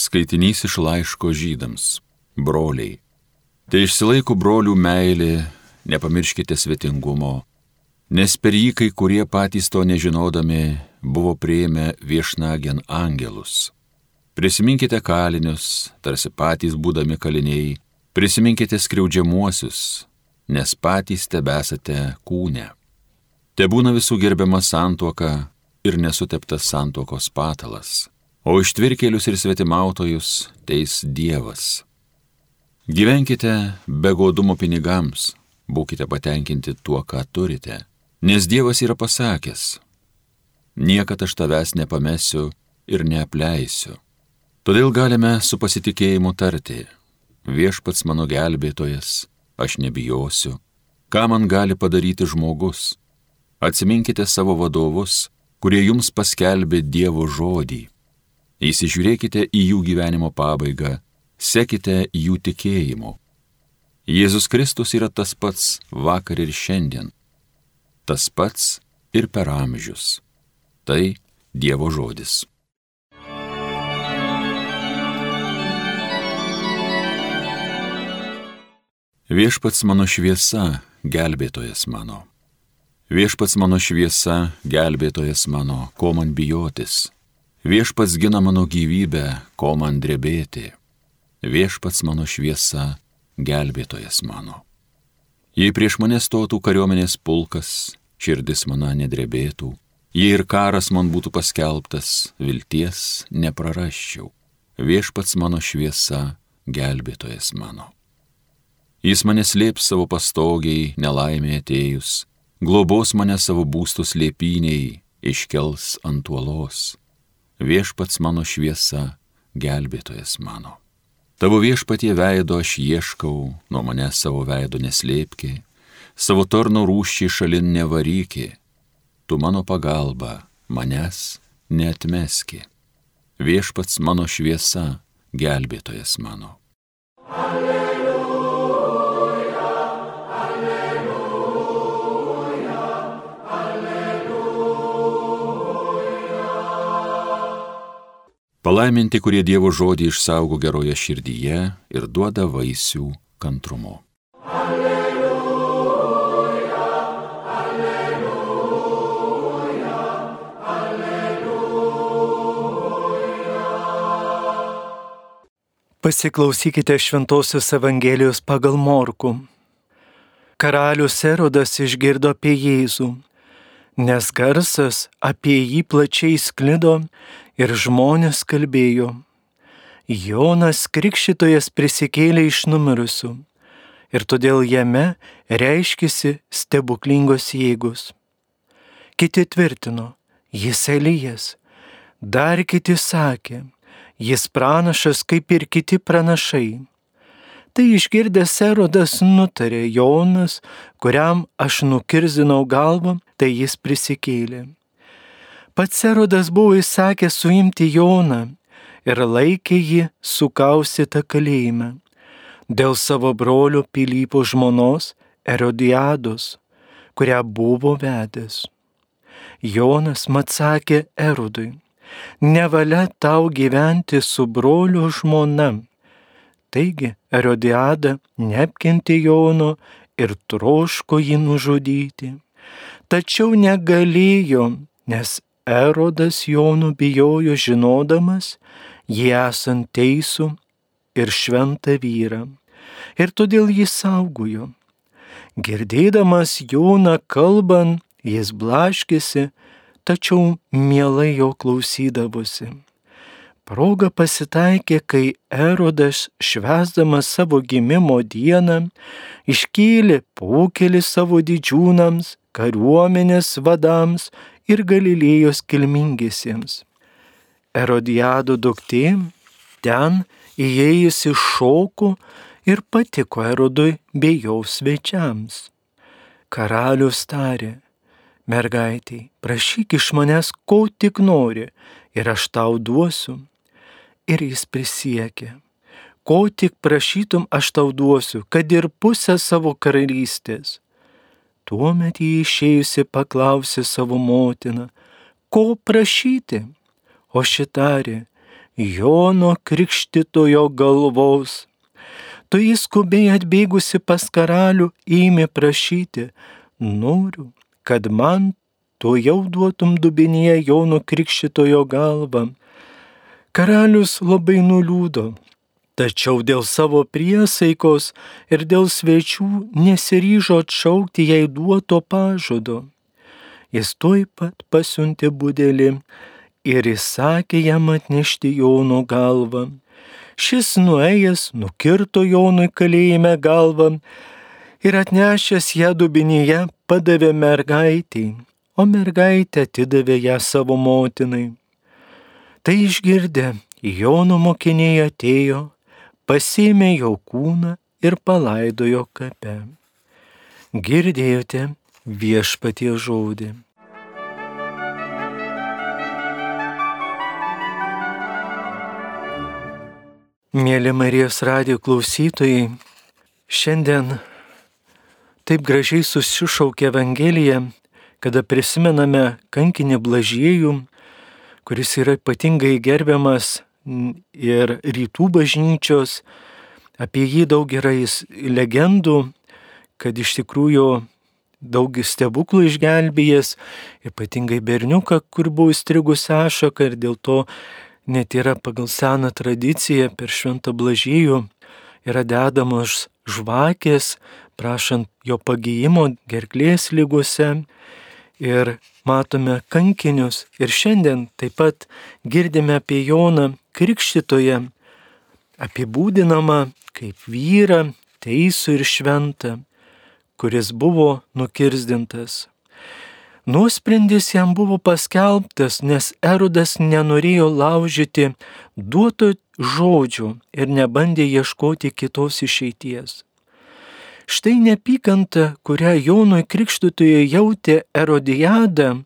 Skaitinys iš laiško žydams. Broliai. Tai išsilaiko brolių meilė, nepamirškite svetingumo, nes per jį kai kurie patys to nežinodami buvo prieėmę viešnagien angelus. Prisiminkite kalinius, tarsi patys būdami kaliniai, prisiminkite skriaudžiamuosius, nes patys tebesate kūne. Te būna visų gerbiama santuoka ir nesuteptas santuokos patalas, o ištvirkėlius ir svetimautojus teis Dievas. Gyvenkite be godumo pinigams, būkite patenkinti tuo, ką turite, nes Dievas yra pasakęs, niekada aš tavęs nepamesiu ir neapleisiu. Todėl galime su pasitikėjimu tarti, viešpats mano gelbėtojas, aš nebijosiu, ką man gali padaryti žmogus. Atsiminkite savo vadovus, kurie jums paskelbė Dievo žodį. Įsižiūrėkite į jų gyvenimo pabaigą, sekite jų tikėjimu. Jėzus Kristus yra tas pats vakar ir šiandien, tas pats ir per amžius. Tai Dievo žodis. Viešpats mano šviesa, gelbėtojas mano. Viešpats mano šviesa, gelbėtojas mano, ko man bijotis. Viešpats gina mano gyvybę, ko man drebėti. Viešpats mano šviesa, gelbėtojas mano. Jei prieš mane stotų kariuomenės pulkas, širdis mano nedrebėtų, jei ir karas man būtų paskelbtas, vilties neprarasčiau. Viešpats mano šviesa, gelbėtojas mano. Jis mane slėps savo pastogiai, nelaimė atėjus, globos mane savo būstų slėpiniai, iškels ant uolos. Viešpats mano šviesa, gelbėtojas mano. Tavo viešpatie veido aš ieškau, nuo manęs savo veido neslėpki, savo torno rūščiai šalin nevaryki, tu mano pagalba, manęs neatmeski. Viešpats mano šviesa, gelbėtojas mano. Alleluja. Palaiminti, kurie Dievo žodį išsaugo geroje širdyje ir duoda vaisių kantrumu. Alleluja, alleluja, alleluja. Pasiklausykite Šventojios Evangelijos pagal Morku. Karalius Erodas išgirdo apie Jėzų, nes garsas apie jį plačiai sklido ir žmonės kalbėjo, Jonas Krikščitojas prisikėlė iš numirusių ir todėl jame reiškisi stebuklingos jėgos. Kiti tvirtino, jis Elijas, dar kiti sakė, jis pranašas kaip ir kiti pranašai. Tai išgirdęs Erodas nutarė Jonas, kuriam aš nukirzinau galvą, tai jis prisikėlė. Pats Erodas buvo įsakęs suimti Joną ir laikė jį sukausytą kalėjime dėl savo brolio Pilypo žmonos Erodiados, kurią buvo vedęs. Jonas mat sakė Erodui, nevalia tau gyventi su brolio žmona. Taigi Erodiada neapkenti Jono ir troško jį nužudyti. Tačiau negalėjo, nes Erodas Jonų bijojo žinodamas, jį esant teisų ir šventą vyrą, ir todėl jį saugojo. Girdėdamas Joną kalbant, jis blaškėsi, tačiau mielai jo klausydavosi. Proga pasitaikė, kai Erodas švesdamas savo gimimo dieną iškėlė pokelį savo didžiūnams, kariuomenės vadams ir Galilėjos kilmingiesiems. Erodiado duktė ten įėjusi šokų ir patiko Erodui bei jo svečiams. Karalius tarė, mergaitiai, prašyk iš manęs, ko tik nori, ir aš tau duosiu. Ir jis prisiekė, ko tik prašytum, aš tau duosiu, kad ir pusę savo karalystės. Tuomet jį išėjusi paklausė savo motiną, ko prašyti, o šitarė, Jono Krikštitojo galvos. Tu įskubiai atbėgusi pas karalių ėmė prašyti, noriu, kad man tu jau duotum dubinyje Jono Krikštitojo galvą. Karalius labai nuliūdo, tačiau dėl savo priesaikos ir dėl svečių nesiryžo atšaukti jai duoto pažado. Jis tuoj pat pasiuntė budelį ir įsakė jam atnešti Jono galvą. Šis nuėjęs nukirto Jonui kalėjime galvą ir atnešęs ją dubinyje padavė mergaitį, o mergaitė atidavė ją savo motinai. Tai išgirdę, Jono mokiniai atėjo, pasėmė jo kūną ir palaidojo kape. Girdėjote viešpatie žodį. Mėly Marijos radio klausytojai, šiandien taip gražiai susišaukė Evangelija, kada prisimename kankinį blažiejų, kuris yra ypatingai gerbiamas ir rytų bažnyčios, apie jį daug yra legendų, kad iš tikrųjų daug stebuklų išgelbėjęs, ypatingai berniuką, kur buvo įstrigus ašaka ir dėl to net yra pagal seną tradiciją per šventą blažėjų yra dedamos žvakės, prašant jo pagyjimo gerklės lygose. Ir matome kankinius. Ir šiandien taip pat girdime apie Joną Krikščitoje, apibūdinamą kaip vyrą, teisų ir šventą, kuris buvo nukirzdintas. Nuosprendis jam buvo paskelbtas, nes Erodas nenorėjo laužyti duoto žodžių ir nebandė ieškoti kitos išeities. Štai nepykanta, kurią Jonui Krikštutoje jautė Erodijadą,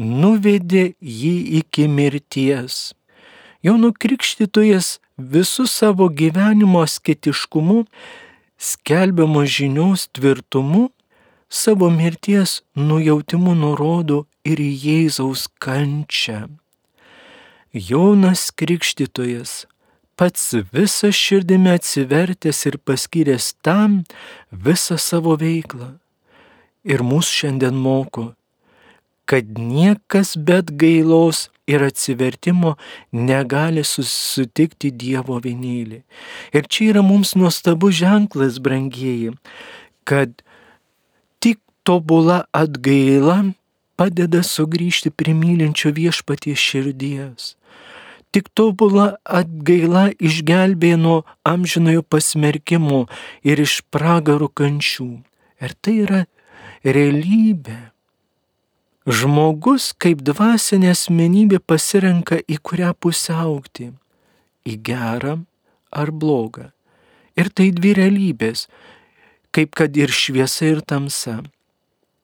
nuvedė jį iki mirties. Jono Krikštytojas visų savo gyvenimo sketiškumu, skelbiamo žinios tvirtumu savo mirties nujautimu nurodo ir Jėzaus kančią. Jonas Krikštytojas pats visą širdimi atsivertęs ir paskyręs tam visą savo veiklą. Ir mūsų šiandien moko, kad niekas bet gailos ir atsivertimo negali susitikti Dievo vienėlį. Ir čia yra mums nuostabus ženklas, brangieji, kad tobula atgaila padeda sugrįžti prie mylinčio viešpaties širdies. Tik tobula atgaila išgelbė nuo amžinojo pasmerkimo ir iš pragaro kančių. Ir tai yra realybė. Žmogus kaip dvasinė asmenybė pasirenka į kurią pusę aukti - į gerą ar blogą. Ir tai dvi realybės, kaip kad ir šviesa ir tamsa.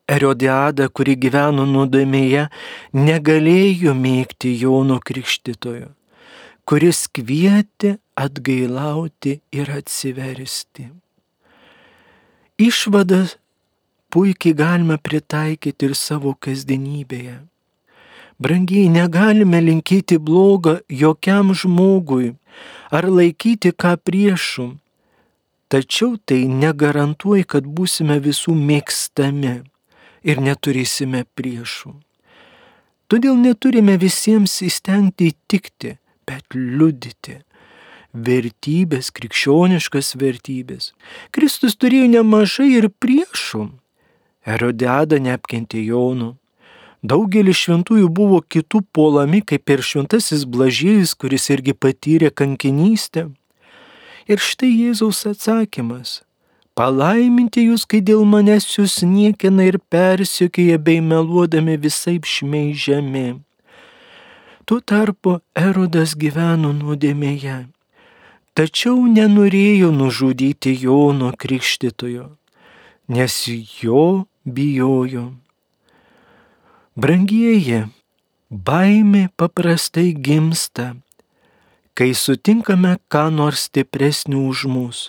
Erodiada, kuri gyveno nuodėmėje, negalėjo mėgti Jono Krikštitojo, kuris kvietė atgailauti ir atsiversti. Išvadas puikiai galime pritaikyti ir savo kasdienybėje. Brangiai negalime linkėti blogą jokiam žmogui ar laikyti ką priešų, tačiau tai negarantuoja, kad būsime visų mėgstami ir neturėsime priešų. Todėl neturime visiems įstengti įtikti, bet liudyti vertybės, krikščioniškas vertybės. Kristus turėjo nemažai ir priešų. Erodiada neapkentė Jonų. Daugelis šventųjų buvo kitų puolami, kaip ir šventasis Blažėjus, kuris irgi patyrė kankinystę. Ir štai Jėzaus atsakymas Palaiminti jūs, kai dėl manęs jūs niekina ir persikėja bei meluodami visai šmeižiami. Tuo tarpu Erodas gyveno nuodėmėje, tačiau nenorėjo nužudyti Jono Krikštitojo, nes jo bijojo. Brangieji, baimė paprastai gimsta, kai sutinkame ką nors stipresnį už mus.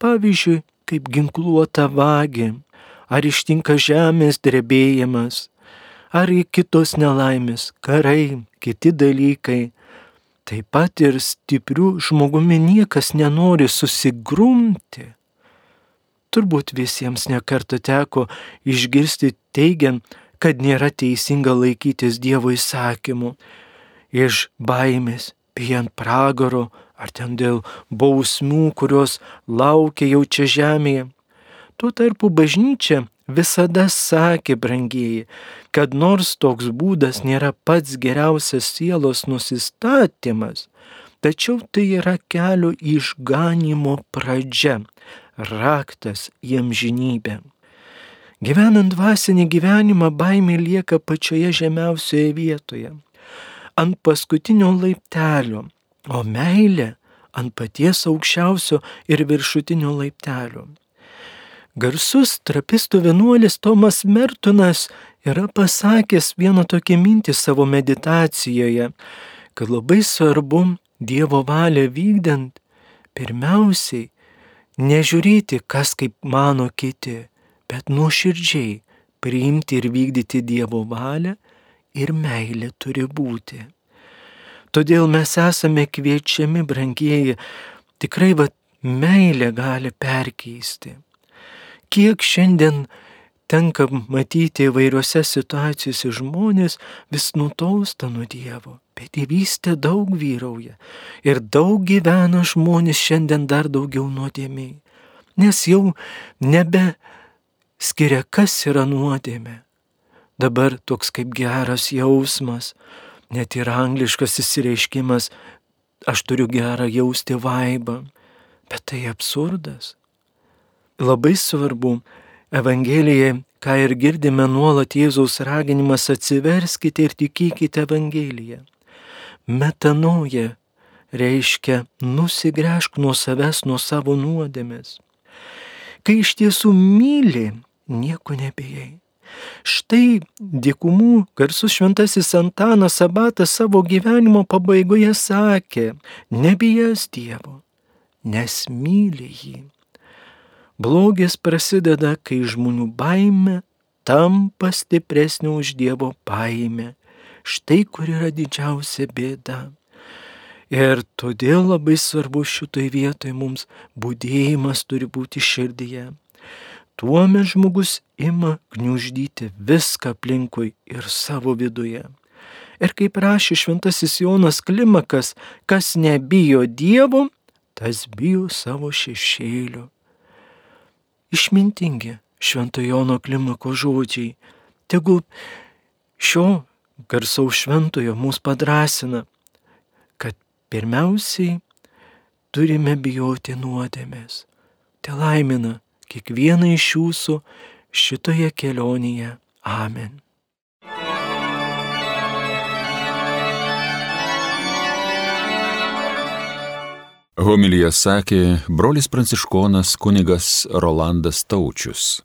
Pavyzdžiui, kaip ginkluota vagė, ar ištinka žemės drebėjimas, ar kitos nelaimės, karai, kiti dalykai. taip pat ir stiprių žmogumi niekas nenori susigrumti. Turbūt visiems nekarta teko išgirsti teigiant, kad nėra teisinga laikytis Dievo įsakymų iš baimės, bijant pragaro ar ten dėl bausmių, kurios laukia jau čia žemėje. Tuo tarpu bažnyčia visada sakė, brangieji, kad nors toks būdas nėra pats geriausias sielos nusistatymas, tačiau tai yra kelio išganimo pradžia, raktas į amžinybę. Gyvenant dvasinį gyvenimą, baimė lieka pačioje žemiausioje vietoje, ant paskutinio laiptelio, o meilė ant paties aukščiausio ir viršutinio laiptelio. Garsus trapistų vienuolis Tomas Mertonas yra pasakęs vieną tokią mintį savo meditacijoje, kad labai svarbu Dievo valią vykdant, pirmiausiai nežiūrėti, kas kaip mano kiti, bet nuoširdžiai priimti ir vykdyti Dievo valią ir meilė turi būti. Todėl mes esame kviečiami, brangieji, tikrai va, meilė gali perkeisti kiek šiandien tenka matyti įvairiose situacijose žmonės vis nutolsta nuo Dievo, bet dievystė daug vyrauja ir daug gyvena žmonės šiandien dar daugiau nuodėmiai, nes jau nebe skiria, kas yra nuodėmė. Dabar toks kaip geras jausmas, net ir angliškas įsireiškimas, aš turiu gerą jausti vaibą, bet tai absurdas labai svarbu Evangelijai, ką ir girdime nuolat Jėzaus raginimas atsiverskite ir tikėkite Evangeliją. Metanoja reiškia nusigręžk nuo savęs, nuo savo nuodėmės. Kai iš tiesų myli, nieko nebijai. Štai dykumų garsus šventasis Antanas Abatas savo gyvenimo pabaigoje sakė, nebijas Dievo, nes myli jį. Blogis prasideda, kai žmonių baime tampa stipresnė už Dievo baimę. Štai kur yra didžiausia bėda. Ir todėl labai svarbu šitoj vietoje mums būdėjimas turi būti širdyje. Tuomet žmogus ima gniuždyti viską aplinkui ir savo viduje. Ir kaip rašė šventasis Jonas Klimakas, kas nebijo Dievo, tas bijo savo šešėlio išmintingi Švento Jono Klimako žodžiai. Tegul šio garsaus šventojo mus padrasina, kad pirmiausiai turime bijoti nuodėmės. Te laimina kiekvieną iš jūsų šitoje kelionėje. Amen. Homilyje sakė brolis pranciškonas kunigas Rolandas Taučius.